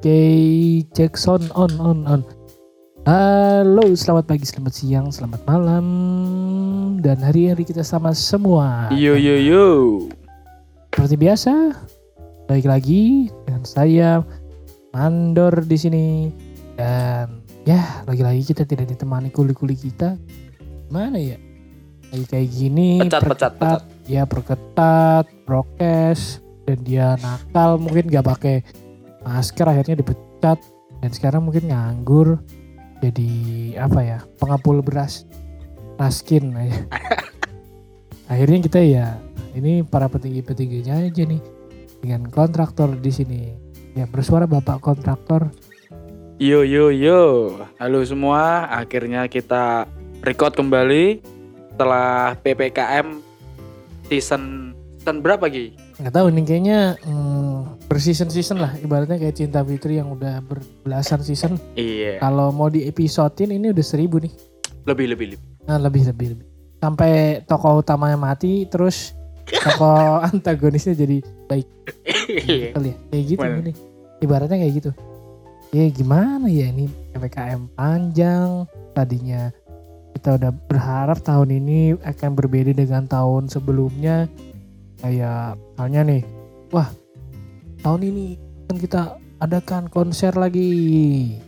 Oke, Jackson on on on. Halo, selamat pagi, selamat siang, selamat malam, dan hari-hari kita sama semua. Yo yo yo. Seperti biasa, baik lagi dengan saya Mandor di sini dan ya lagi-lagi kita tidak ditemani kuli-kuli kita. Mana ya? Lagi kayak gini. Pecat, pecat, perketat, Ya perketat, prokes, dan dia nakal mungkin nggak pakai masker akhirnya dipecat dan sekarang mungkin nganggur jadi apa ya pengapul beras raskin aja. akhirnya kita ya ini para petinggi-petingginya aja nih dengan kontraktor di sini ya bersuara bapak kontraktor Yo yo yo. Halo semua, akhirnya kita record kembali setelah PPKM season season berapa Gi? Nggak tahu nih kayaknya hmm, berseason season lah ibaratnya kayak cinta fitri yang udah berbelasan season Iya. kalau mau di episodein ini udah seribu nih Lebih lebih lebih. Nah, lebih lebih lebih. Sampai tokoh utamanya mati terus tokoh antagonisnya jadi baik Iya. kali ya. Kayak gitu Mana? ini. Ibaratnya kayak gitu. Ya gimana ya ini PPKM panjang tadinya kita udah berharap tahun ini akan berbeda dengan tahun sebelumnya kayak misalnya nih wah tahun ini kan kita adakan konser lagi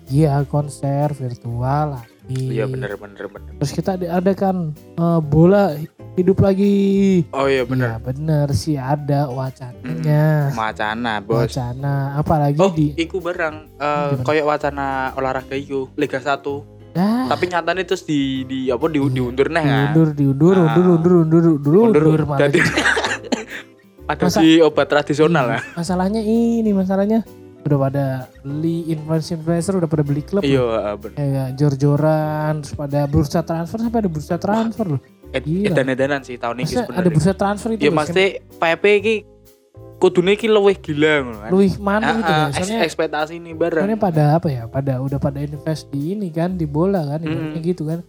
iya konser virtual lagi Iya bener bener bener. Terus kita ada ada kan eh, bola hidup lagi. Oh iya Iya bener. bener sih ada wacananya. Macana bos. Wacana apalagi Oh, di iku barang eh Gimana? koyok wacana olahraga iku Liga 1. dah Tapi nyatanya terus di di apa di diundur neh kan. diundur diundur Ah. undur undur undur undur undur, Undur. malah Jadi gitu. Ada Masa- si obat tradisional lah. Masalahnya ini masalahnya udah pada beli influencer influencer udah pada beli klub loh. Iya ah, bener. kayak jor-joran terus pada bursa transfer sampai ada bursa transfer loh Ed- Gila. Edan-edanan sih tahun ini Masa ada sebenarnya. bursa transfer itu Ya loh, mesti PP iki kudune iki luwih gila ngono kan. Mana Ah, gitu ah, ya eks- soalnya ekspektasi ini bareng. Soalnya pada apa ya? Pada udah pada invest di ini kan di bola kan, ibaratnya Mm. gitu kan.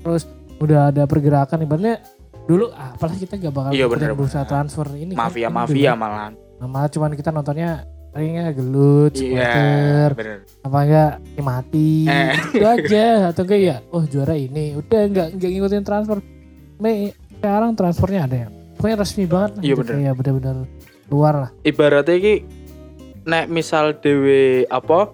Terus udah ada pergerakan ibaratnya dulu ah, apalah kita gak bakal Iya, bener, bursa bener. transfer ini. Mafia Kan mafia dulu. malahan. Nah, malah cuman kita nontonnya palingan gelut, Iya, supporter, bener. apa enggak ya mati. Eh. Itu aja atau enggak ya, oh juara ini. Udah enggak enggak ngikutin transfer. Me sekarang transfernya ada ya. Pokoknya resmi banget Iya, bener. kayak bener-bener luar lah. Ibaratnya iki nek misal dewe apa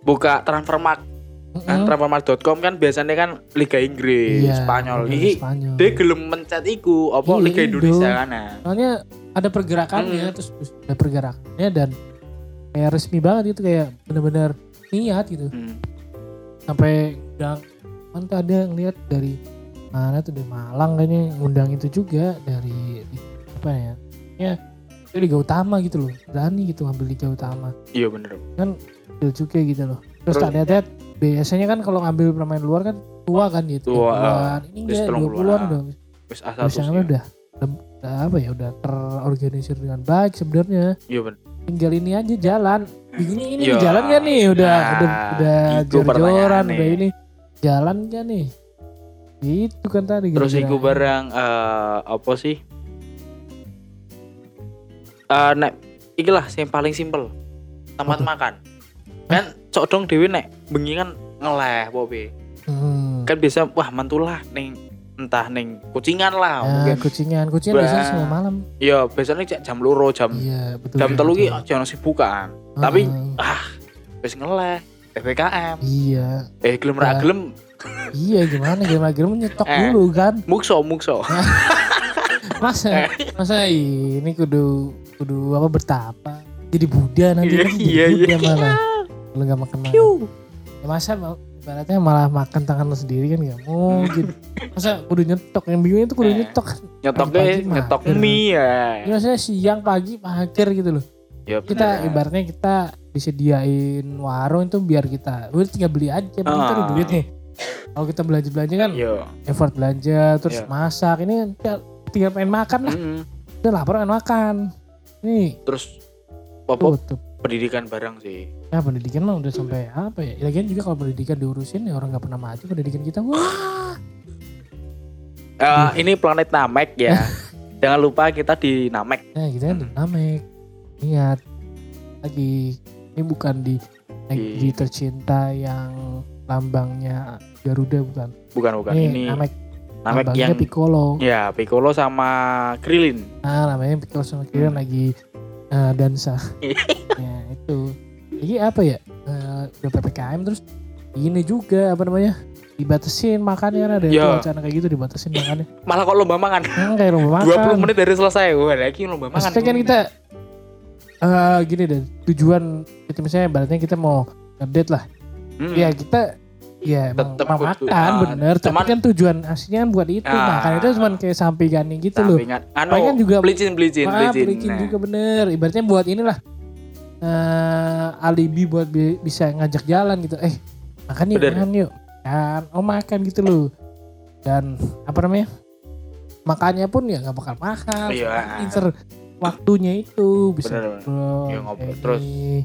buka transfermarkt Mm-mm. Kan transfermarkt.com kan biasanya kan Liga Inggris, Iya, Spanyol. Iki Spanyol. dia gelem mencet iku apa Iya, Liga Indo. Indonesia kan nah. soalnya ada pergerakannya Hmm. terus ada pergerakannya dan kayak resmi banget gitu kayak bener-bener niat gitu Hmm. sampai undang mantap ada ngeliat dari mana tuh dari Malang kayaknya ngundang itu juga dari apa ya ya itu Liga Utama gitu loh berani gitu ngambil Liga Utama Iya bener. Gil juga gitu loh terus Terus- tak lihat biasanya kan kalau ngambil pemain luar kan tua kan gitu Tua, 30-an. ini enggak 30-an. 20-an udah Wis lain udah, udah, apa ya udah terorganisir dengan baik sebenarnya Iya bener. tinggal ini aja jalan ini ini Iya. jalan kan nih udah Nah, udah udah itu jor-joran udah ini jalan kan nih itu kan tadi Terus iku barang eh, apa sih? Eh nek iki lah yang paling simpel. Tempat Apa? makan. Kan cok dong dewe nek bengi kan ngeleh popi. hmm. Kan biasa wah mantulah ning entah ning kucingan lah ya, mungkin. kucingan kucingan Bah. biasanya semua malam Iya, biasanya cek jam loro jam iya betul jam telu ki betul. jangan sibukan. Tapi Heeh. ah wis ngeleh PPKM. iya Eh gelem ra Bah. gelem iya gimana gimana gimana nyetok Eh. dulu kan mukso mukso. masa masa ini kudu kudu apa bertapa jadi Buddha nanti Iya, kan jadi iya, Buddha iya. malah kalau nggak makan malam. Ya masa ibaratnya malah makan tangan lo sendiri kan nggak mungkin masa kudu nyetok yang bingung itu kudu Eh. nyetok Nyetoknya Pagi-pagi nyetok mager. mie ya. ya, maksudnya siang pagi mager gitu loh Ya, kita bener. ibaratnya kita disediain warung itu biar kita udah tinggal beli aja penting kita ada Ah. duit nih kalau kita belanja belanja kan Iya. effort belanja terus Iya. masak ini kan tinggal pengen makan lah Mm-mm. udah lapar pengen makan ini Terus apa tutup pendidikan bareng sih. Ya pendidikan mah udah sampai apa ya lagian juga kalau pendidikan diurusin ya orang nggak pernah maju pendidikan kita wah Eh, ini planet Namek ya. Jangan lupa kita di Namek. Nah gitu kan Hmm. dinamik. Ingat lagi ini bukan di negeri tercinta yang lambangnya Garuda bukan? bukan bukan ini Namek, Namek lambangnya yang Piccolo. ya Piccolo sama Krillin Nah, namanya Piccolo sama Kirin Hmm. lagi eh, dansa. ya, itu. Jadi apa ya? Eh, udah PPKM terus ini juga apa namanya? Dibatasin makannya ada Ya. tuh wacana kayak gitu dibatasin makannya. malah kok lomba makan Hmm, kayak lomba 20 makan. menit dari selesai wah lagi lomba makan Maksudnya kan kita eh gini deh, tujuan kita misalnya ibaratnya kita mau ngedate lah. Hmm. Ya kita ya emang Tetep mau kudu- makan ah, bener, tapi cuman- kan tujuan aslinya kan buat itu. Ah. Makan itu cuma kayak sampingan gitu loh. sampingan anu Paling kan juga- belicin Maaf, belicin bikin Nah, juga bener. Ibaratnya buat inilah eh alibi buat bi- bisa ngajak jalan gitu. Eh makan yuk, Bener. makan yuk. Kan, oh makan gitu loh. Dan apa namanya? Makannya pun ya nggak bakal mahal. Iya. Pinter waktunya itu bisa Bener. ngobrol. Iya, ngobrol. Terus,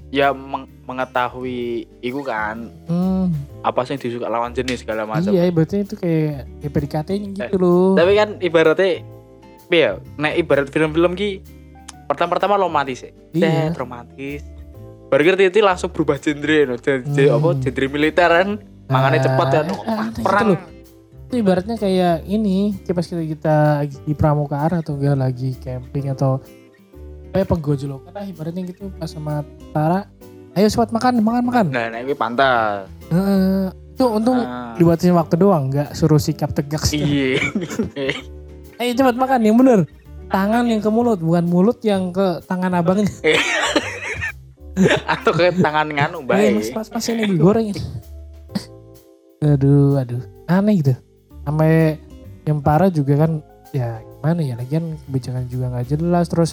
ya meng- mengetahui itu kan Hmm, apa sih yang disuka lawan jenis segala macam iya, ibaratnya itu kayak kayak PDKT-nya gitu loh. tapi kan ibaratnya ya nek ibarat film-film ki pertama-tama romantis ya Iya. Romantis baru ngerti itu langsung berubah genre no. Genre- Hmm. apa genre militer kan makanya cepat kan Ah, Oh, ah, gitu perang loh. Itu ibaratnya kayak ini, kayak pas kita, kita lagi di pramukaan atau enggak lagi camping atau kayak penggojolokan lah ibaratnya gitu pas sama Tara. Ayo cepat makan, makan, makan. nah nah ini pantas Heeh. itu untung Ah. dibatasin waktu doang, nggak suruh sikap tegak. sih. iya Ayo cepat makan, yang bener. Tangan yang ke mulut, bukan mulut yang ke tangan abangnya. atau ke tangan nganu Eh, baik mas, mas, mas ini digoreng ini. aduh, aduh, aneh gitu. Sampai yang parah juga kan, ya gimana ya, lagian kebijakan juga nggak jelas. Terus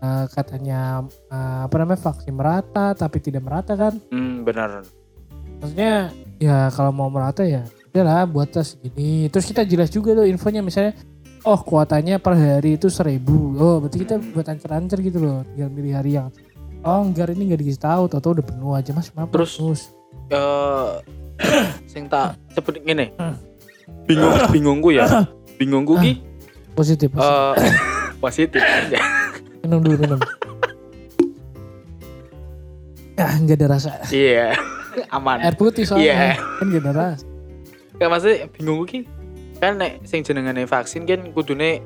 eh, katanya eh, apa namanya vaksin merata, tapi tidak merata kan? hmm, benar Maksudnya ya kalau mau merata ya, udahlah buat tes gini. Terus kita jelas juga tuh infonya misalnya, oh kuotanya per hari itu seribu. Oh berarti kita buat ancer-ancer gitu loh, tinggal milih hari yang Oh enggak ini nggak dikasih tahu, tau udah penuh aja mas. Kenapa? Terus- Terus eh sing tak sebut ngene Hmm. bingung bingungku ya bingungku ki positif, positif. eh positif aja minum dulu minum. ah nggak ada rasa. iya aman Air putih soalnya Iya. kan nggak ada rasa. Gak maksudnya bingung ki kan nek sing jenengane vaksin kan kudune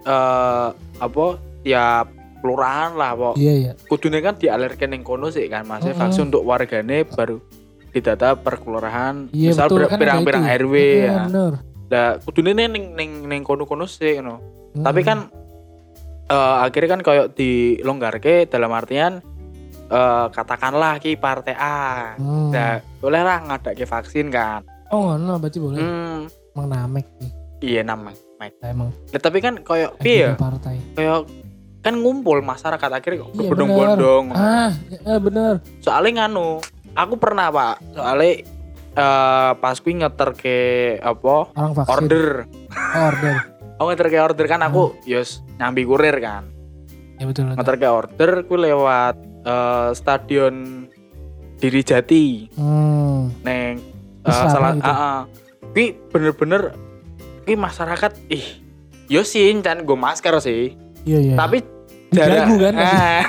eh apa tiap kelurahan lah apa Iya iya. kudune kan dialirkan yang kono sih kan maksudnya Mm-mm. vaksin untuk wargane baru didata per kelurahan Iya misal betul ber- kan pirang-pirang. RW Iya, ya bener. lah kudune ning ning ning kono-kono sih no. Hmm. tapi kan eh, akhirnya kan kayak dilonggarke dalam artian eh, katakanlah ki partai A Hmm. nah boleh lah ngadake vaksin kan Oh no berarti boleh. hmm, Emang namek nih. iya nama Mike. Emang Nah, tapi kan kayak ya? di partai. kayak kan ngumpul masyarakat akhirnya Iya, berbondong-bondong Ah ya, bener. soalnya nganu aku pernah pak soalnya eh pas kui ngeter ke apa Orang vaksin. order Order. aku ngeter ke order kan aku yos nyambi kurir kan Ya betul. betul. ngeter ke order kui lewat eh, stadion Diri Jati Hmm. neng eh, Islam salah gitu. ah, ah. Kui bener-bener kui masyarakat ih yo sih can gue masker sih Iya iya. tapi Digagu kan pasti. Ah,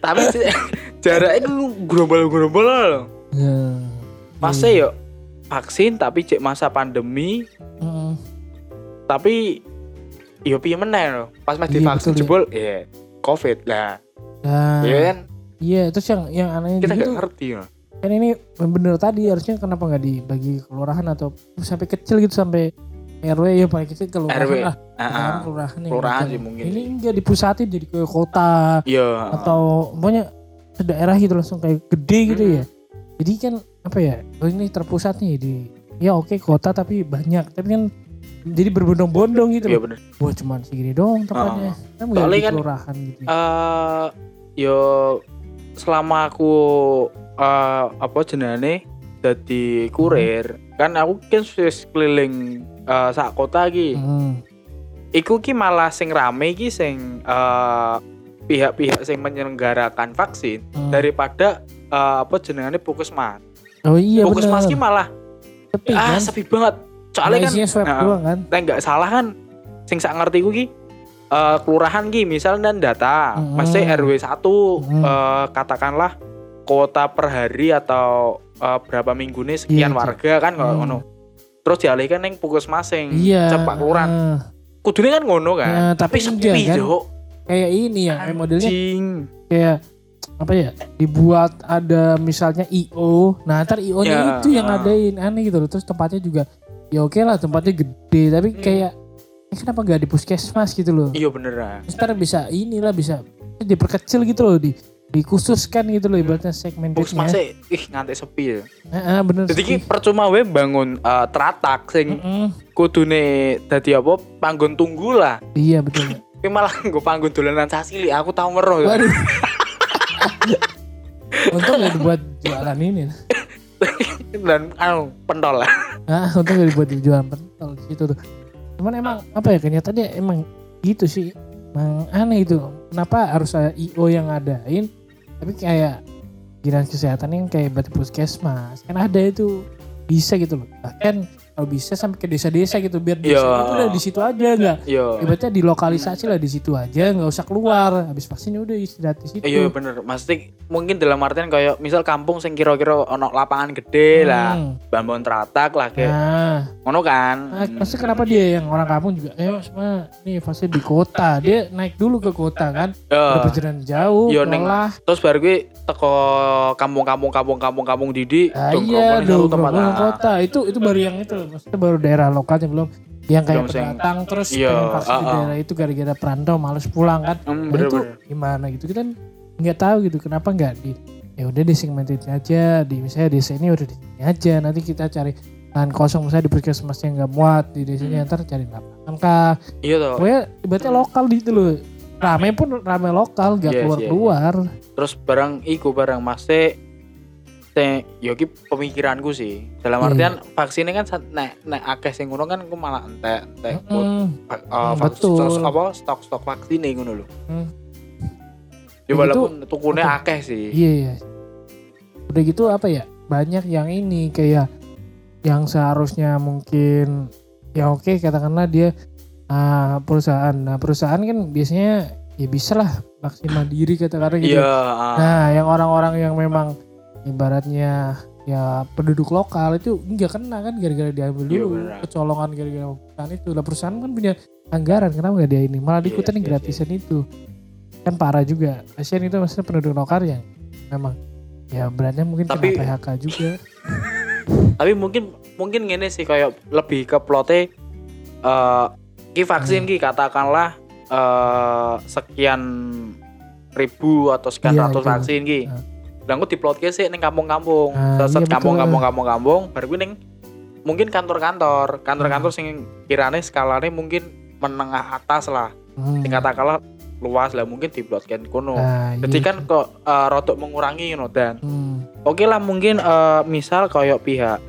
tapi jaraknya lu gerombol-gerombol loh Ya. masa Iya. yuk vaksin tapi cek masa pandemi Mm. tapi yo piye meneh loh pas masih Iya, divaksin betul, jebol ya covid lah Nah, ya kan iya terus yang yang anehnya kita juga nggak tuh ngerti loh kan ini bener tadi harusnya kenapa nggak dibagi kelurahan atau sampai kecil gitu sampai RW ya paling kecil kelurahan RW. lah. Ah, Kelurahan, ah. kelurahan Kelurahan sih mungkin ini enggak dipusatin jadi ke kota iya. atau pokoknya daerah gitu langsung kayak gede gitu Hmm. ya. Jadi kan apa ya oh ini terpusat nih di ya oke kota tapi banyak. Tapi kan jadi berbondong-bondong gitu iya loh. bener. Wah cuman segini doang tempatnya. Kan Soalnya di kan- kelurahan gitu eh yo selama aku eh apa jenenge jadi kurir kan aku kan wis keliling eh, sak kota iki Hmm. iku ki malah sing rame ki sing eh, pihak-pihak sing menyelenggarakan vaksin Hmm. daripada eh, apa jenengane puskesmas. oh iya puskesmas ki malah sepi ah kan sepi banget. Soalnya kan isinya swab nah, doang kan nek nggak salah kan sing sak ngerti ku ki eh, kelurahan ki misalnya dan data Hmm. masih RW 1 Hmm. eh, katakanlah kuota per hari atau eh, berapa minggu nih sekian Iya, warga kan kalau Hmm. ngono. Terus dialihkan neng puskesmas sing Iya. cepak kelurahan. eh, Kudune kan ngono kan. Nah, tapi sepi enggak, kan? Cuk. kayak ini ya, kayak modelnya kayak apa ya dibuat ada misalnya IO nah ntar IO nya Ya, itu yang ah. ngadain aneh gitu loh terus tempatnya juga ya oke lah tempatnya gede tapi Hmm. kayak eh, kenapa nggak di puskesmas gitu loh Iya beneran. Terus ntar bisa inilah bisa diperkecil gitu loh di dikhususkan gitu loh ibaratnya segmen Puskesmas bednya. ih nganti sepi ya. Heeh, bener Jadi ki sih. percuma we bangun eh, teratak sing Mm-mm. kudune dadi apa panggon tunggu lah. iya betul Tapi malah nggo panggon dolanan sasili aku tau ngeroh. ya. waduh untung gak dibuat jualan ini Dan anu pentol lah. Ah, untung gak dibuat jualan pentol di situ tuh. Cuman emang apa ya kenyataannya emang gitu sih. Emang aneh itu. Kenapa harus ada IO yang ngadain tapi kayak dinas kesehatan yang kayak batu puskesmas kan ada itu bisa gitu loh. Bahkan kalau bisa sampai ke desa-desa gitu biar desa itu udah di situ aja nggak? Ibaratnya dilokalisasi lah di situ aja nggak usah keluar. Habis vaksinnya udah istirahat di situ. Iya bener, maksudnya mungkin dalam artian kayak misal kampung sing kira-kira ono lapangan gede lah, Hmm. bangun teratak lah kayak nah. ngono kan. Nah, kenapa dia yang orang kampung juga, eh semua nih fase di kota, dia naik dulu ke kota kan, udah perjalanan jauh, Yo, neng- terus baru gue teko kampung-kampung kampung-kampung kampung Didi, ah, iya dong, tempat. kota, itu itu baru yang itu, maksudnya baru daerah lokalnya belum, yang kayak pendatang terus Iya, pengen vaksin di ah, ah. daerah itu gara-gara perantau males pulang kan, Hmm, nah, itu gimana gitu? Kita nggak tahu gitu, kenapa nggak di ya udah di segmented aja, di misalnya desa ini udah di sini aja, nanti kita cari lahan kosong misalnya di puskesmas yang nggak muat di desanya Hmm. ntar cari lapangan kah. Iya toh. Pokoknya ibaratnya lokal gitu loh. Rame pun rame lokal, gak Yes, keluar yes, keluar. Terus barang iku barang masih te yo ki pemikiranku sih. Dalam Iya. artian vaksinnya kan sa- nek nek akeh sing ngono kan aku malah entek entek Mm, uh, Hmm, stok apa stok-stok vaksin ngono lho. Hmm. Ya Ya walaupun tukune betul. akeh sih. Iya iya. Udah gitu apa ya? Banyak yang ini kayak yang seharusnya mungkin ya oke katakanlah dia ah, perusahaan. Nah perusahaan kan biasanya ya bisa lah vaksin mandiri katakanlah gitu. Iya, ah. Nah yang orang-orang yang memang ibaratnya ya penduduk lokal itu nggak kena kan gara-gara diambil Iya, dulu kecolongan gara-gara perusahaan itu. Lah perusahaan kan punya anggaran kenapa nggak dia ini malah Iya, diikutin yang iya, gratisan itu. Kan parah juga. Kasihan itu maksudnya penduduk lokal yang memang ya beratnya mungkin Tapi- kena PHK juga. Tapi mungkin mungkin gini sih kayak lebih ke plote eh ki vaksin Hmm. ki katakanlah eh sekian ribu atau sekian Iya, ratus vaksin ki. Ah. Lah aku diplotke sih ning kampung-kampung. Ah, Seset iya, betul. kampung-kampung kampung-kampung baru kuwi ning mungkin kantor-kantor, kantor-kantor Hmm. sing kirane skalane mungkin menengah atas lah. Hmm. Sing katakanlah luas lah mungkin diplotke kono. Nah, Jadi iya. kan kok eh, rodok mengurangi you know, dan Hmm. Oke lah mungkin eh, misal kayak pihak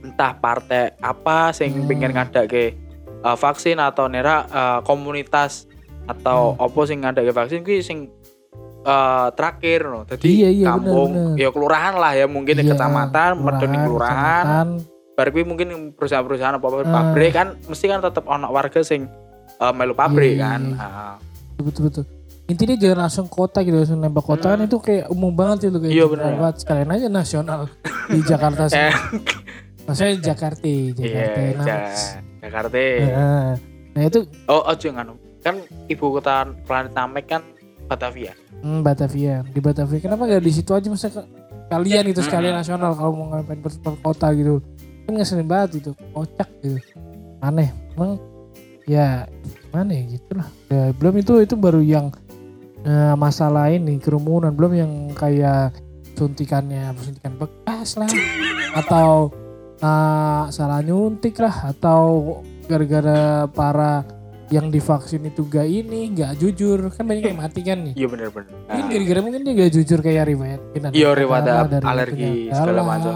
entah partai apa sing Hmm. pengen ngadake eh, vaksin atau nera eh, komunitas atau Hmm. apa sing ngadake vaksin kuwi sing eh, terakhir no. Jadi Iya, iya, kampung bener-bener. ya kelurahan lah ya mungkin Iya, kecamatan, medoni kelurahan. Baru kuwi mungkin perusahaan-perusahaan apa Ah. pabrik kan mesti kan tetap ono warga sing eh, melu pabrik Iya, kan. iya. Ah. betul betul intinya jangan langsung kota gitu langsung nembak kota kan Hmm. itu kayak umum banget itu kayak Iya, general bener. banget. sekalian aja nasional di Jakarta sih Eh, maksudnya Jakarta iya, Jakarta nah, Ja- Jakarta. nah, nah itu Oh, ojo nganu. Kan ibu kota planet Namek kan Batavia. hmm, Batavia. Di Batavia. Kenapa gak di situ aja masa ke- kalian itu sekalian Hmm. nasional kalau mau ngapain per, per kota gitu. Kan ngeselin banget gitu kocak gitu. Aneh. Emang ya mana ya gitu lah ya, belum itu itu baru yang eh, masalah ini kerumunan. Belum yang kayak suntikannya suntikan bekas lah. Atau eh, salah nyuntik lah. Atau gara-gara para yang divaksin itu gak ini gak jujur kan banyak yang mati kan nih Iya bener-bener. Mungkin gara-gara mungkin dia gak jujur kayak riwayat. Iya riwayat alergi segala macam.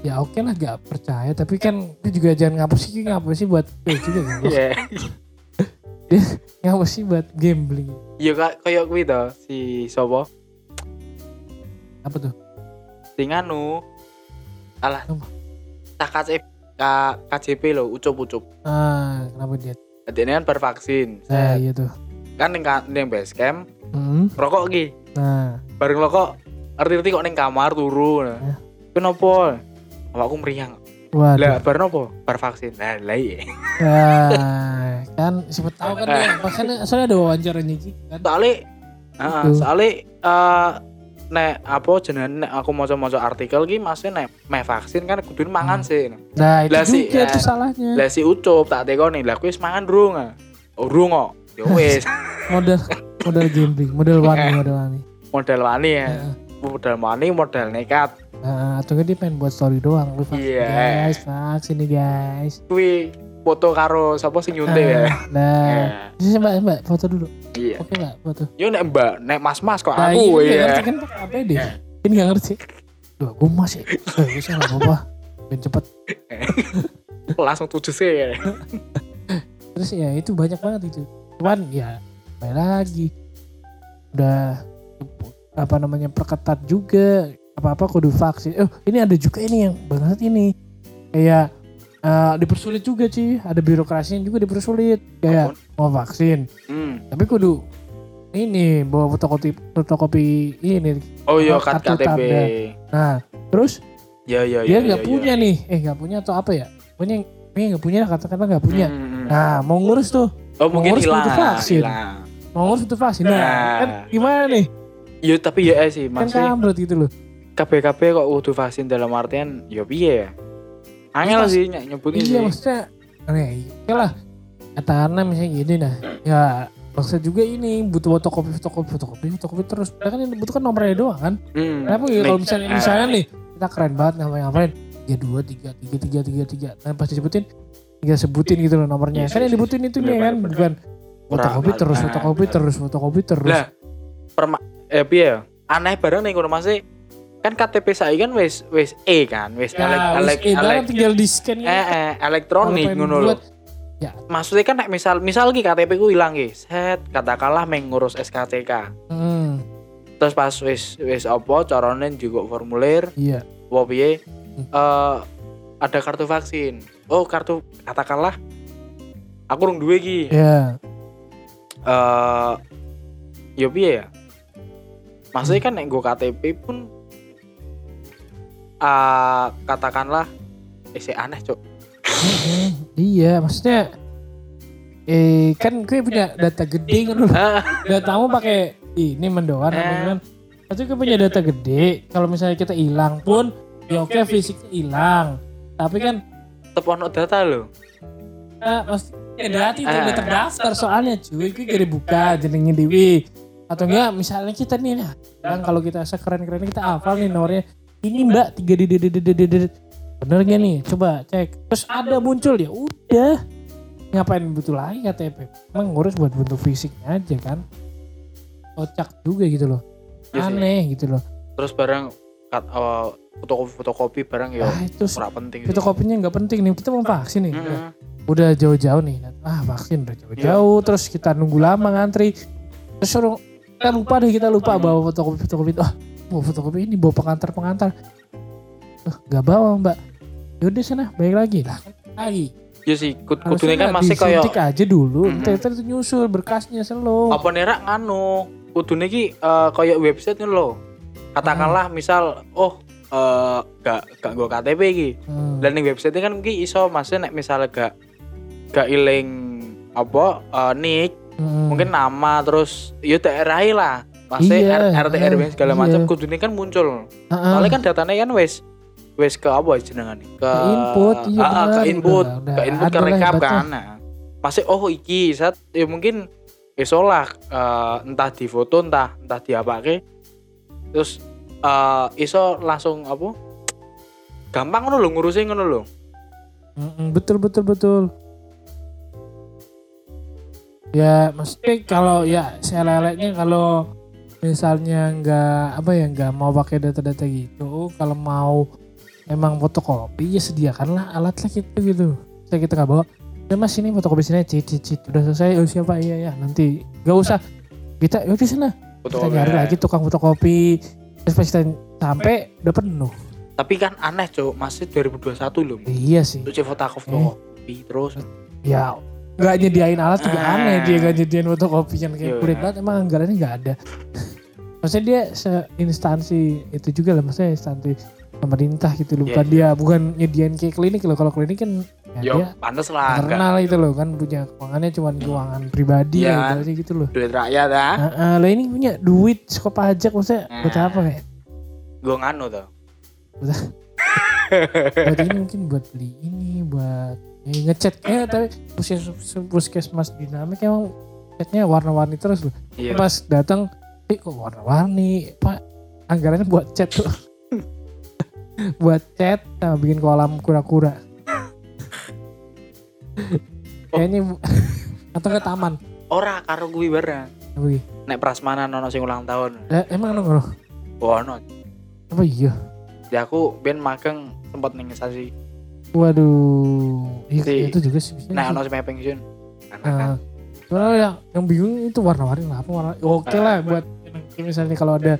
Ya oke lah gak percaya. Tapi kan itu juga jangan ngapa sih ngapa sih buat eh, juga kan. Iya. Ngapa sih buat gambling. Iya kak kayak kuwi to si sopo Apa tuh? sing anu alah tak KCP K- KJP lo ucup-ucup. Ah, kenapa dia? Jadi ini kan bervaksin. Nah, iya tuh. Kan ning ning base camp Hmm. rokok ki. Nah, Bareng rokok arti-arti kok ning kamar turu nah. Ya. kenapa awakku meriang Waduh. lah bar nopo bar vaksin nah lah iya Ya, kan siapa tahu kan ya. Makanya soalnya ada wawancaranya gitu kan. soalnya Heeh, Betul. soalnya eh nek apa jenenge nek aku maca-maca artikel ki maksudnya nek meh vaksin kan kudu mangan sih. Nah, itu Lah sih, juga ya. tuh salahnya. Lah si ucup tak tekoni, lah kuwi wis mangan durung ah. Oh, durung kok. Ya wis, Model model gambling, model wani, model wani. modal wani ya. Heeh. Modal wani, modal nekat. Nah, atau dia pengen buat story doang. Lu vaksin Iya. guys, vaksin nih guys. Kuwi foto karo sapa sing nyuntik ya. Nah, Ya. Sini, mbak, mbak, foto dulu. Iya. Oke mbak, foto. Yo nek Mbak, nek Mas-mas kok Nah, aku nggak ya. ngerti kan pakai APD. Ini nggak ngerti. Duh, gue masih. Eh, bisa nggak apa-apa. Ben cepet. Langsung tujuh sih ya. Terus ya itu banyak banget itu. Cuman ya balik lagi. Udah apa namanya perketat juga apa-apa kudu vaksin. Oh, ini ada juga ini yang banget ini. Kayak eh, dipersulit juga sih. Ada birokrasinya juga dipersulit. Kayak mau vaksin, Hmm. tapi kudu ini bawa fotokopi fotokopi ini. Oh iya kat KTP. tanda. Nah, terus Ya ya dia ya. nggak ya, punya ya. nih. Eh nggak punya atau apa ya? Punya ini nggak punya kata-kata nggak punya. Hmm, hmm, hmm. Nah, mau ngurus tuh Oh mungkin ngurus hilang. vaksin. hilang. mau ngurus itu vaksin nah, Nah. kan gimana nih Ya tapi ya eh sih kan maksudnya kambrut gitu loh KBKB kok kudu vaksin dalam artian ya piye ya? Angel Mas- sih ny- nyebutin iya sih. maksudnya aneh. Oke lah katakanlah misalnya gini nah ya maksud juga ini butuh fotokopi fotokopi fotokopi fotokopi terus. Padahal kan yang dibutuhkan nomornya doang kan? Hmm. kenapa ya kalau misalnya Nah, misalnya nih kita keren banget ngapain ngapain? Tiga dua tiga tiga tiga tiga tiga. Dan pas disebutin tinggal sebutin gitu loh nomornya. Iya, kan yang iya, dibutuhin itu nih bener, kan? bukan fotokopi terus Nah, fotokopi terus fotokopi terus. Lah, perma eh ya? Aneh bareng nih ngono masih kan KTP saya kan wis wis E kan, wis ya, elek elek barang elek tinggal di scan eh, eh, elektronik ngono lho. ya Maksudnya kan nek misal misal ki KTP ku ilang ki, set katakanlah mengurus SKCK. hmm, Terus pas wis wis apa carane juga formulir iya apa piye Hmm. eh ada kartu vaksin. Oh, kartu katakanlah aku rung duwe ki. ya eh ya piye ya? Maksudnya kan nek nggo KTP pun eh katakanlah eh aneh, Cuk. Mm-mm. iya maksudnya eh kan gue punya data gede kan Ah, datamu pakai ini mendoan apa Eh. gimana tapi gue punya data gede kalau misalnya kita hilang pun ya oke fisiknya hilang tapi kan tetep ono data lho. eh, maksudnya data itu Eh. udah terdaftar soalnya cuy gue gak dibuka jenengnya Dewi atau enggak misalnya kita nih nah kan kalau kita sekeren keren kita hafal nih nomornya ini mbak tiga d d d d d d d bener gak nih? Coba cek. Terus ada muncul ya udah. Ngapain butuh lagi KTP emang ngurus buat bentuk fisiknya aja kan? Kocak juga gitu loh. Iya aneh gitu loh. Terus barang kat eh, fotokopi fotokopi barang ya ah itu penting. fotokopinya nggak penting nih. Kita mau vaksin nih. Udah, Mm-mm. udah jauh-jauh nih. Ah vaksin udah jauh-jauh. Terus kita nunggu lama ngantri. Terus suruh kita lupa deh kita lupa bawa fotokopi fotokopi ah mau fotokopi ini bawa pengantar pengantar oh, nggak bawa mbak. Yaudah sana balik lagi. Lah lagi. Ya sih, Harusnya kudune kan masih kayak disuntik aja dulu. Mhm. ntar itu nyusul berkasnya selo apa nerak nganu kudune ki eh, kayak website ngono lho. Katakanlah misal oh eh gak gak nggo KTP iki. Hmm. dan ning website kan ki iso maksudnya nek misalnya gak gak iling apa eh, nick Hmm. mungkin nama terus ya daerah lah maksudnya Iya, RT RW segala iya. macam kudune kan muncul. Heeh. soalnya kan datanya kan wes wes ke apa jenengan ke, Ke input, iya ah, benar, ke input ke input ke lah rekap kan. Nah pasti oh iki saat ya mungkin iso lah eh, entah di foto entah entah diapake terus eh iso langsung apa? Gampang ngono lho ngurusin ngono lho. Mm-mm, betul betul betul. Ya maksudnya kalau ya seleleknya kalau misalnya nggak apa ya nggak mau pakai data-data gitu, kalau mau emang fotokopi ya sediakanlah alat lah gitu gitu. Saya kita nggak bawa. Ya mas ini fotokopi sini cit cit cit udah selesai. Oh siapa? Iya ya nanti. Nggak usah. Kita ya di sana. Kita nyari lagi tukang fotokopi. Terus pas kita sampai udah penuh. tapi kan aneh cok masih 2021 loh. Iya sih. cuci fotokopi terus. Ya nggak nyediain alat juga Ah. aneh dia nggak nyediain fotokopi kan kayak Iya. kulit banget emang anggarannya nggak ada maksudnya dia seinstansi itu juga lah maksudnya instansi pemerintah gitu loh Iya, bukan dia bukan nyediain kayak klinik loh kalau klinik kan ya Yo, dia pantes lah. internal itu loh kan punya keuangannya cuma keuangan pribadi Iya ya ibaratnya gitu loh Duit rakyat ah. nah, ah, lah ini punya duit suka pajak maksudnya buat Nah. apa kayak Gue nganu tuh. buat ini mungkin buat beli ini buat ngechat eh tapi puskes puskesmas dinamik emang chatnya warna-warni terus loh Iya. pas datang eh kok warna-warni pak anggarannya buat chat tuh buat chat sama bikin kolam kura-kura kayaknya bu- atau ke taman Ora karo kuwi bareng. gitu Nek prasmanan ono sing ulang tahun. eh, emang ngono Wah, ono. apa iya Ya aku ben magang sempat ning stasi. Waduh iya, Si- itu juga sih sih. ono pensiun. Anak Nah, soalnya yang, yang bingung itu warna-warni lah apa warna oke lah buat misalnya kalau ada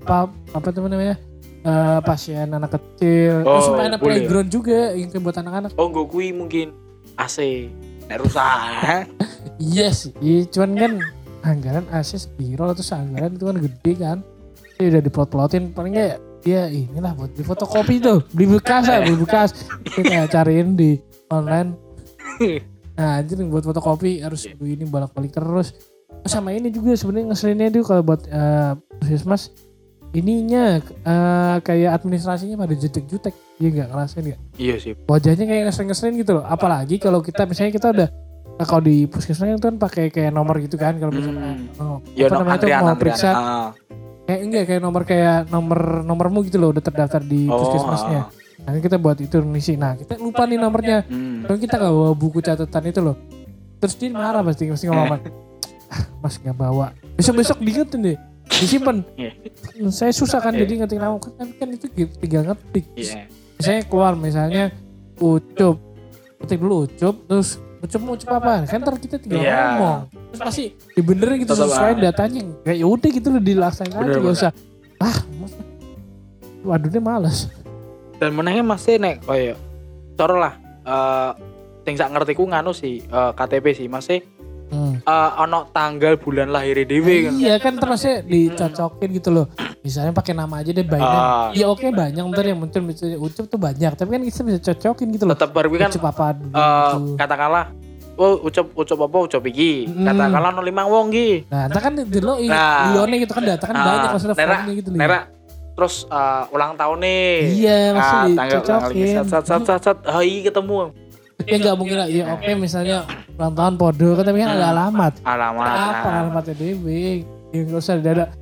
apa apa teman namanya eh, pasien anak kecil Oh, terus main boleh. playground juga yang kayak buat anak-anak Oh, gue kuwi mungkin AC. Nek rusak. iya sih iya, cuman kan anggaran AC spiral terus anggaran itu kan gede kan dia udah diplot-plotin paling nggak ya inilah buat di fotokopi tuh. Beli bekas ya beli bekas. Kita cariin di online. Nah anjir buat fotokopi harus Iya. ini bolak-balik terus. Oh, sama ini juga sebenarnya ngeselinnya tuh kalau buat eh, puskesmas. Ininya eh, kayak administrasinya pada jutek-jutek. Dia nggak? Ngerasain nggak? Iya sih. wajahnya kayak ngeselin-ngeselin gitu loh. Apalagi kalau kita misalnya kita udah nah, kalau di puskesmas itu kan pakai kayak nomor gitu kan kalau misalnya Hmm. oh, Ya apa no namanya antrian mau periksa. Ah. Kayak enggak kayak nomor kayak nomor nomormu gitu loh udah terdaftar di Oh, puskesmasnya. ah. nah kita buat itu ngisi nah kita lupa nih nomornya. Hmm. kita nggak bawa buku catatan itu loh. Terus dia marah pasti pasti ngomong ah, mas nggak bawa. Besok besok diingetin deh. Disimpan. Iya. saya susah kan Iya. jadi ngetik nama kan tapi kan itu gitu, tinggal ngetik. Iya. misalnya keluar misalnya ucup. Ketik dulu ucup terus ucup apa kan ntar kita tinggal Iya. ngomong. Terus pasti dibenerin gitu Tetep, sesuai datanya. Kayak ya udah gitu loh dilaksanain aja Bener, gak usah. Ah waduh dia males. Dan menangnya masih nek koyo cara lah. Eh sing sak ngerti ku nganu sih eh, KTP sih masih hmm. eh ono tanggal bulan lahir dhewe kan. iya kan terusnya dicocokin gitu loh misalnya pakai nama aja deh Biden Ah. ya oke banyak ntar yang muncul misalnya ucup tuh banyak tapi kan kita bisa cocokin gitu loh Tetap baru kan ucup apa gitu. katakanlah oh ucap ucap apa ucap iki Mm. katakanlah no lima wong iki nah ntar kan di lo Nah. Lione gitu kan data kan Ah, banyak maksudnya Nera, gitu loh Nera terus eh, ulang tahun nih Iya, ah, maksudnya tanggal tanggal dicocokin. sat sat sat sat sat iya ketemu ya nggak mungkin lah. Ya oke misalnya ulang tahun podo kan tapi kan ada alamat. Alamat apa ah. alamatnya dewe ya nggak usah ada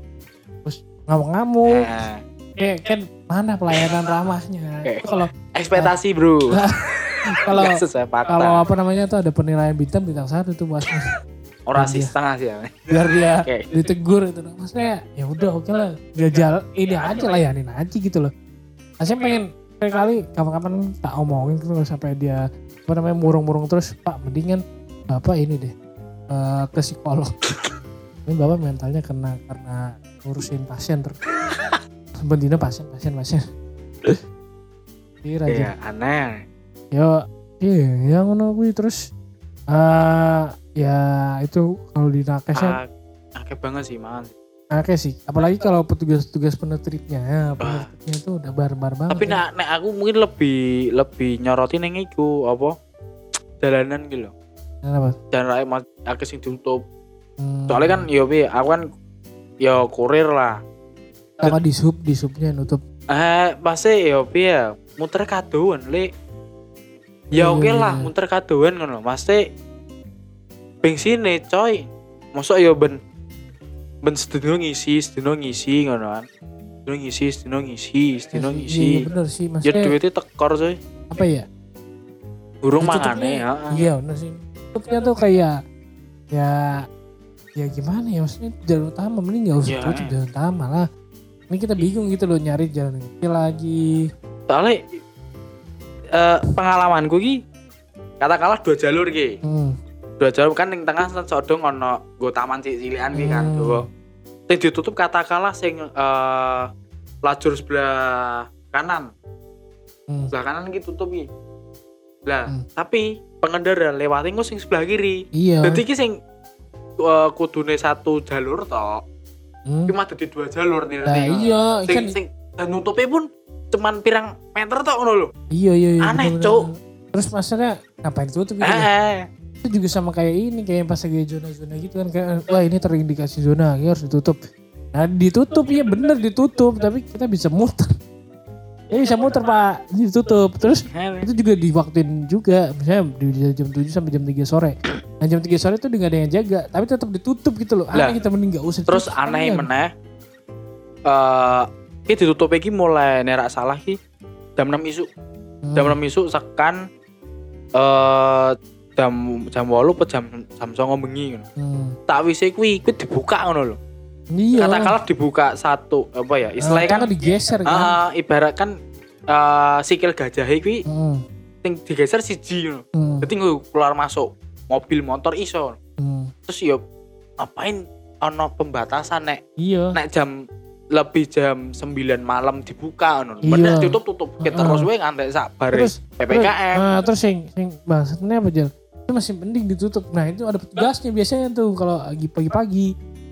terus ngamuk-ngamuk. Nah, kayak kan mana pelayanan ramahnya? Kalau ekspektasi bro. Kalau kalau apa namanya tuh ada penilaian bintang bintang satu tuh mas. Orang sih setengah sih ya biar dia ditegur itu. Maksudnya ya udah oke lah. Jajal ini aja layanin aja gitu loh. Nah, saya pengen sekali kali kapan-kapan tak omongin loh, sampai dia apa namanya murung-murung terus pak mendingan bapak ini deh eh, ke psikolog ini bapak mentalnya kena karena ngurusin pasien terus Bendina pasien pasien pasien Iya aja Iya, aneh. ya iya ya ngono kuwi terus eh ya itu kalau di nakesnya Ah, Akeh banget sih, man. Oke sih, apalagi kalau petugas-petugas penertibnya, ya, penertibnya itu udah barbar banget. Tapi ya. nek aku mungkin lebih lebih nyorotin yang iku apa? Jalanan gitu loh. Kenapa? Jalan raya mas akeh sing ditutup. Hmm, Soalnya kan yo aku kan yo kurir lah. apa di sub, di subnya nutup. Eh, pasti yo piye, muter kadoan, Le. Iya, Ya oke iya, lah, iya. muter kadoan ngono. Pasti bensinnya coy. Mosok yo ben ben sedino ngisi, sedino ngisi ngono kan. Sedino ngisi, sedino ngisi, sedino Iya, Iya, ngisi. bener sih, Ya maksudnya duitnya tekor coy. apa ya? Burung mangane ya. Iya bener sih. Tutupnya tuh kayak ya ya gimana ya maksudnya jalan utama mending nggak usah Iya. tutup jalan utama lah. Ini kita bingung gitu loh nyari jalan kecil lagi. Soalnya eh pengalamanku ki katakanlah dua jalur ki. Hmm. Dua jalur kan ning tengah sodong ono nggo taman cilik-cilikan ki kan. Hmm. Tuh. Sing ditutup katakanlah sing eh lajur sebelah kanan. Hmm. Sebelah kanan ki tutup ki. Lah, Hmm. tapi pengendara lewatin kok sing sebelah kiri. Iya. Jadi ki sing eh, kudune satu jalur tok. Hmm. Iki mah dadi dua jalur nih. Nah, iya, Sing kan sing dan nutupnya pun cuman pirang meter tok ngono lho. iya iya iya. Aneh. Cuk. Terus maksudnya ngapain tutup gitu? ya? Eh. Itu juga sama kayak ini kayak pas lagi zona-zona gitu kan kayak wah ini terindikasi zona, ini harus ditutup. Nah, ditutup iya bener ditutup, tapi kita bisa muter. Ya bisa muter pak, ini ditutup. Terus itu juga diwaktuin juga misalnya di jam 7 sampai jam 3 sore nah jam 3 sore itu udah gak ada yang jaga tapi tetap ditutup gitu loh aneh kita mending gak usah Terus aneh sekalian. meneh eh iki ditutup iki mulai nerak salah ki jam 6 isu. Hmm. Jam 6 isu sekan eh jam jam 8 apa jam jam 9 bengi ngono. Hmm. Tak wise kuwi kuwi dibuka ngono lho. iya Katakanlah dibuka satu apa ya? Nah, Istilahnya kan karena digeser kan ah, ibarat kan eh sikil gajah iki Hmm. sing digeser siji ngono. Hmm. Dadi keluar masuk mobil motor iso. Hmm. Terus yo apain ono pembatasan nek iya nek jam lebih jam 9 malam dibuka ngono. Iya. Bener ditutup tutup kita Heeh. terus wae ngantek sak bare terus PPKM. nah, terus yang yang maksudnya apa Jel? Itu masih mending ditutup. Nah itu ada petugasnya biasanya tuh. Kalau lagi pagi-pagi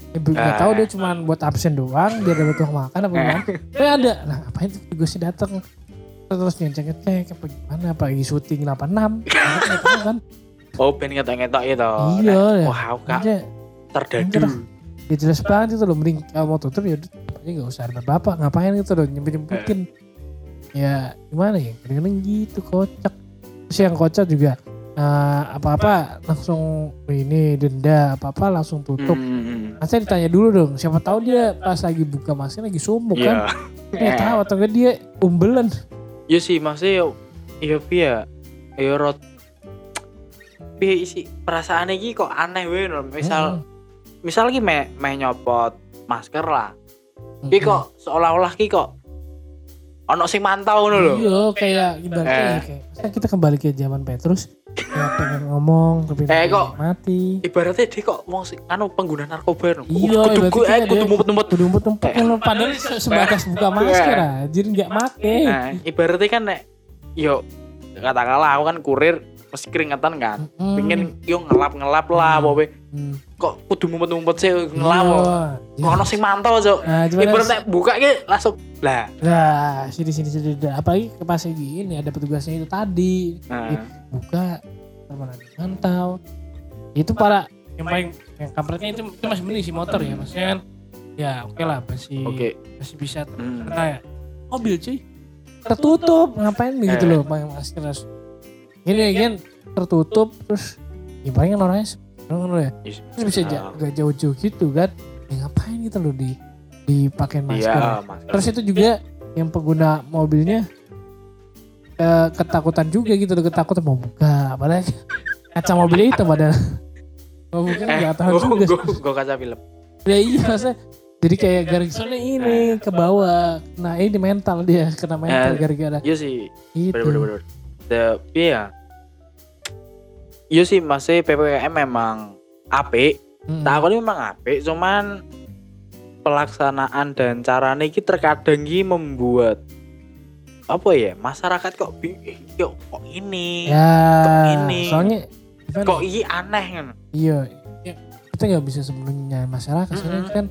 ya, nggak Ah. tahu dia cuma buat absen doang biar dapat uang makan apa gimana. Tapi ada. Nah apa itu petugasnya datang terus ngecek ngecek apa gimana? Apa lagi syuting 86 Nah, nggak tahu kan? Oh, ben ngetok-ngetok itu. Iya, Nah, ya. Aku kak. Terdadu. ya jelas banget itu loh. Mending kalau mau tutup ya aja nggak usah ada bapak. Ngapain gitu loh? Nyempit nyempitin ya gimana ya? Kadang-kadang gitu kocak. Terus yang kocak juga eh, apa-apa langsung ini denda apa-apa langsung tutup Hmm, Nah, saya ditanya dulu dong siapa tahu dia pas lagi buka masker lagi sumbuk Iya. kan dia tahu atau enggak dia umbelan Iya sih, maksudnya yo iya piye ya. Ya rot piye sih perasaan iki kok aneh wae. Misal misal ki me, me nyopot masker lah. Ki kok seolah-olah ki kok ono sing mantau ngono lho. iya kayak ibaratnya Eh. ya, kayak kita kembali ke zaman Petrus ya pengen ngomong tapi Eh, kok mati Ibaratnya dia kok wong sing anu pengguna narkoba no. Iya, kudu eh kudu mumpet-mumpet. kudu umpet umpet kalau padahal se- sebatas buka masker anjir nggak make Nah, ibaratnya kan nek yo katakanlah aku kan kurir mesti keringetan kan. Mm. Pengen yo ngelap-ngelap lah Hmm. apa Hmm. kok kudu mumpet-mumpet sih ngelap. Iya. Kok ono sing mantau, Cuk. Nah, cuman Ibaratnya buka ki langsung lah. nah sini sini sini sini. apalagi ke pas gini ada petugasnya itu tadi Nah, buka teman mantau itu para yang paling yang kampretnya itu, itu masih mending si motor ya maksudnya kan ya oke lah masih Oke. masih bisa Hmm. ya mobil cuy tertutup ngapain gitu Eh. loh pakai masker terus gini kan tertutup terus ya paling kan orangnya sebenarnya ya terus bisa ja- gak jauh-jauh gitu kan. Ya ngapain gitu loh di dipakai masker. Iya, masker. terus itu juga yang pengguna mobilnya eh, ketakutan juga gitu loh ketakutan mau buka padahal kaca mobilnya itu padahal. Mau buka eh, nggak tahu gua, juga. gua kaca film. ya iya maksudnya jadi kayak gara-gara ini ke bawah. Nah ini mental dia kena mental Eh. gara-gara Iya sih, itu bener bener bener. The iya. Iya sih, masih PPKM memang apik. Mm. Tak ini memang apik, cuman pelaksanaan dan caranya ini terkadang ini membuat apa ya masyarakat kok bi- kok kok ini ya kok ini? soalnya gimana kok ini aneh kan iya ya, kita nggak bisa sebenarnya masyarakat soalnya Mm-mm. kan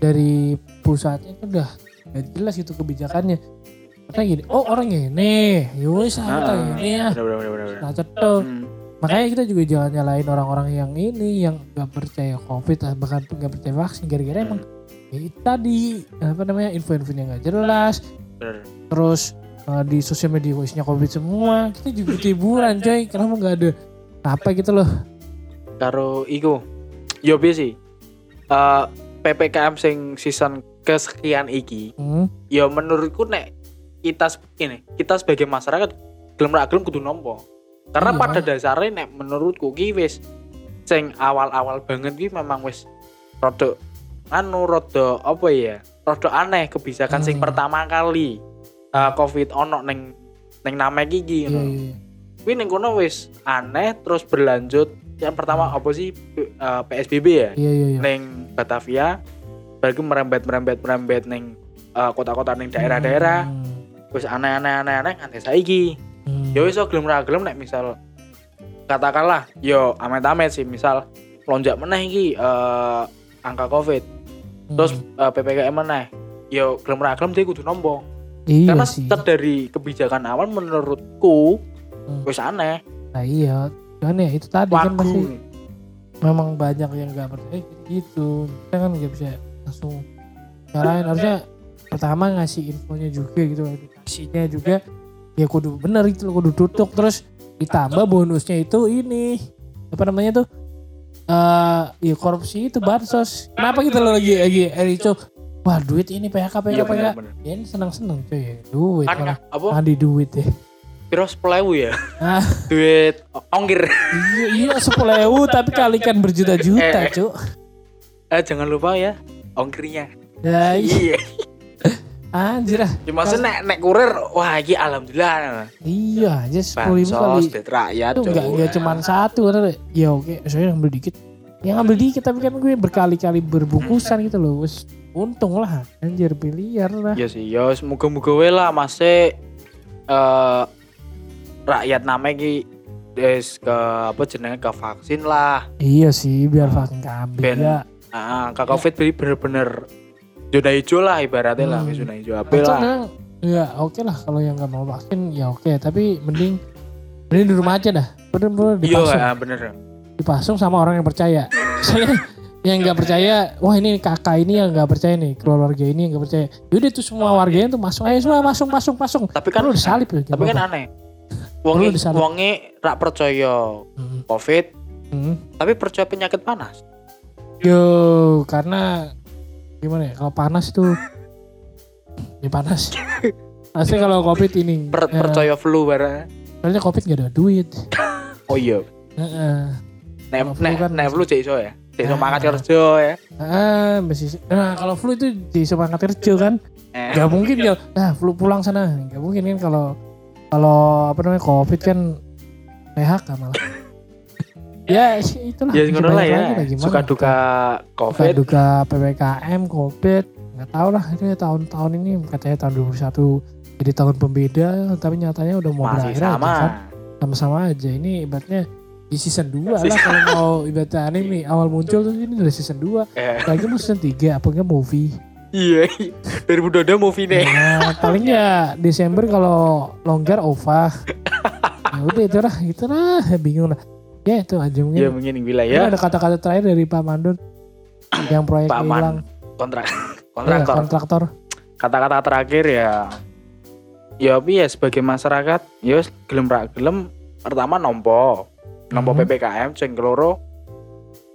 dari pusatnya itu udah gak jelas itu kebijakannya Katanya gini oh orang ini. Yowes Ah, kita ini ya. bener bener bener bener, bener. nah cetok Hmm. makanya kita juga jangan nyalain orang-orang yang ini yang nggak percaya covid ah, bahkan nggak percaya vaksin. Gara-gara emang ya tadi apa namanya info-infonya nggak jelas. Bener. terus uh, di sosial media isinya covid semua. Kita juga hiburan coy. Kenapa nggak ada apa gitu loh? Karo iku. Yo piye sih? Eh, PPKM sing season kesekian iki hmm. ya menurutku nek kita ini kita sebagai masyarakat gelem ra gelem kudu nompo karena Iya. pada dasarnya nek menurutku ki wis sing awal-awal banget ki memang wis rada anu rada apa ya rada aneh kebijakan sing Hmm. pertama kali eh, covid ono neng neng nama gigi iya, iya. Kuwi ning kono wis aneh terus berlanjut yang pertama apa sih eh, PSBB ya iya iya iya neng Batavia bagi merembet merembet merembet neng eh, kota-kota neng daerah-daerah Hmm. Wis aneh-aneh aneh-aneh nganti saiki. Hmm. ya wis so gelem ra gelem nek misal katakanlah yo amit-amit sih misal lonjak meneh iki eh, angka covid. Terus Hmm. eh, PPKM mana yo gelem ra gelem dia kudu nompo iya karena sih. dari kebijakan awal menurutku Hmm. wis aneh. Nah iya. Kan ya itu tadi kan wagu pasti memang banyak yang nggak percaya gitu. Kita kan nggak bisa langsung nyalain harusnya pertama ngasih infonya juga gitu edukasinya juga ya kudu bener itu kudu tutup. Terus ditambah bonusnya itu ini apa namanya tuh? Eh ya korupsi itu bansos. Kenapa kita lo lagi lagi Erico wah duit ini PHK PHK iya PHK bener ya ini seneng seneng cuy. Duit kan apa? Adi duit ya. Piro sepuluh ya? Ah. duit ongkir. Iya iya sepuluh tapi kalikan berjuta-juta Eh. cuk. Eh jangan lupa ya ongkirnya. Ya iya. Iya anjir ah. Cuma sih nek nek kurir wah iki alhamdulillah. Iya aja sepuluh ribu kali. bansos rakyat itu nggak nggak cuma satu kan ya oke saya ngambil dikit. Ya ngambil dikit tapi kan gue berkali-kali berbungkusan gitu loh. Wes untung lah. Anjir biliar lah. Ya sih ya semoga-moga we lah masih eh rakyat namanya ki des ke apa jenenge ke vaksin lah. Iya sih biar vaksin kambing ben- ya. ah ke covid jadi bener-bener zona hijau lah ibaratnya lah Hmm. zona hijau apa lah ya oke lah kalau yang nggak mau vaksin ya oke. Tapi mending mending di rumah aja dah. Bener-bener iya dipasung. ah, bener. Dipasung sama orang yang percaya. Saya yang nggak percaya wah ini kakak ini yang nggak percaya nih keluarga ini yang nggak percaya. Yaudah tuh semua warganya tuh masuk. Ayo semua masuk masuk masuk. Tapi kan kan udah salib ya tapi kan aneh. Wongi disalib. wongi rak percaya Hmm. covid Hmm. tapi percaya penyakit panas. Yo karena gimana ya kalau panas itu ya panas Asli kalau covid ini Per- eh, percaya flu barang soalnya covid nggak ada duit oh iya nek Kalau flu nek kan nek flu iso ya Ah. mangkat kerja ya Ah, masih. Nah, kalau flu itu di semangat kerja kan. Eh. Gak mungkin ya. Nah, flu pulang sana. Gak mungkin kan kalau kalau apa namanya covid kan PHK malah. Ya itulah. ya ngono lah ya. suka duka Suka covid duka ppkm covid. Nggak tahu lah ini tahun-tahun ini katanya tahun 2021 jadi tahun pembeda tapi nyatanya udah mau masih berakhir aja sama. kan? Sama-sama aja. Ini ibaratnya di season 2 lah kalau mau ibaratnya anime awal muncul tuh ini udah season 2 Eh, lagi mau season 3 apa enggak movie? Iya 2022 movie nih. Nah, paling ya Desember kalau longgar OVA. ya udah itu lah, itu lah, bingung lah. Ya itu aja mungkin. ya mungkin Mungkin wilayah ada kata-kata terakhir dari Pak Mandor yang proyek Pak Man. hilang kontrak kontraktor kontraktor. kata-kata terakhir ya ya tapi ya sebagai masyarakat ya gelem ra gelem pertama nompo nompo Mhm. PPKM sing keloro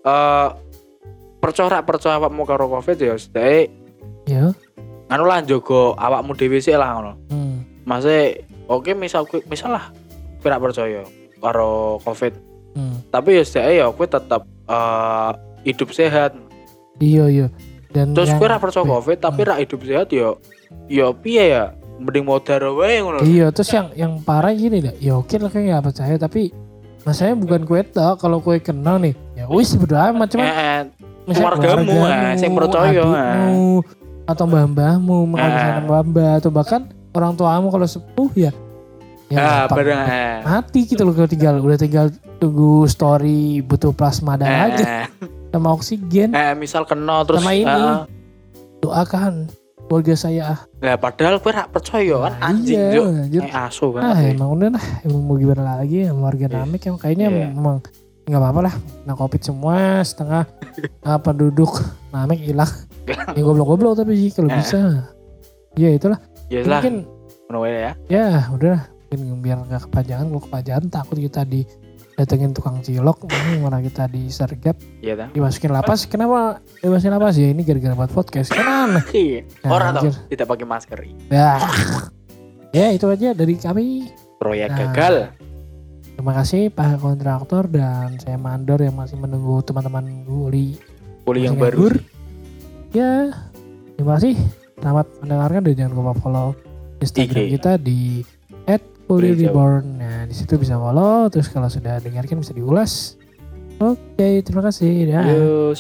eh percaya ra percaya awakmu karo Covid ya sedek Ya. anu lah njogo awakmu dhewe sik lah ngono Hmm. Masih oke misal kowe- misal lah kowe ra percaya karo Covid Hmm. tapi ya sedek ya kowe tetep eh hidup sehat. Iya iya. Dan terus yang- kowe ra percaya Covid tapi ra hidup sehat ya ya piye ya? Mending modar wae ngono Iya terus yang yang parah gini dah. Ya oke lah kayak nggak percaya tapi masalahnya bukan kue tok kalau kue kenal nih ya wis berdoa macam Eh, eh, keluargamu, eh, sing percaya, adikmu, atau mbah-mbahmu, misalnya mbah-mbah atau bahkan orang tuamu kalau sepuh ya ya ah, bareng eh. mati gitu loh kalau tinggal udah tinggal tunggu story butuh plasma darah aja. Eh, sama oksigen. Eh, misal kena terus Sama ini. eh, doakan keluarga saya. Ah lah padahal kowe ra percaya kan? Nah, anjing iya, juk anjir. eh asu kan ah emang udah lah emang mau gimana lagi ya warga Iya. Namek yang kayaknya Iya. memang nggak apa-apa lah nah covid semua setengah ah, penduduk Namek hilang ya goblok-goblok tapi sih kalau Eh. bisa. Ya itulah. Ya mungkin wae ya. Ya udah biar nggak kepanjangan kalau kepanjangan takut kita di datengin tukang cilok ini mana kita disergap iya ta dimasukin lapas kenapa dimasukin lapas ya? Ini gara-gara buat podcast kan aneh Iya. Ya, orang tuh tidak pakai masker. Ya. Ya itu aja dari kami. Proyek Nah. gagal. terima kasih Pak kontraktor dan saya Mandor yang masih menunggu teman-teman Guli kuliah yang baru. nganggur. ya terima kasih. Selamat mendengarkan dan jangan lupa follow Instagram IG. kita di Fully Reborn. Nah, di situ bisa follow. Terus kalau sudah dengarkan bisa diulas. Oke, okay, terima kasih. Dah. Yo.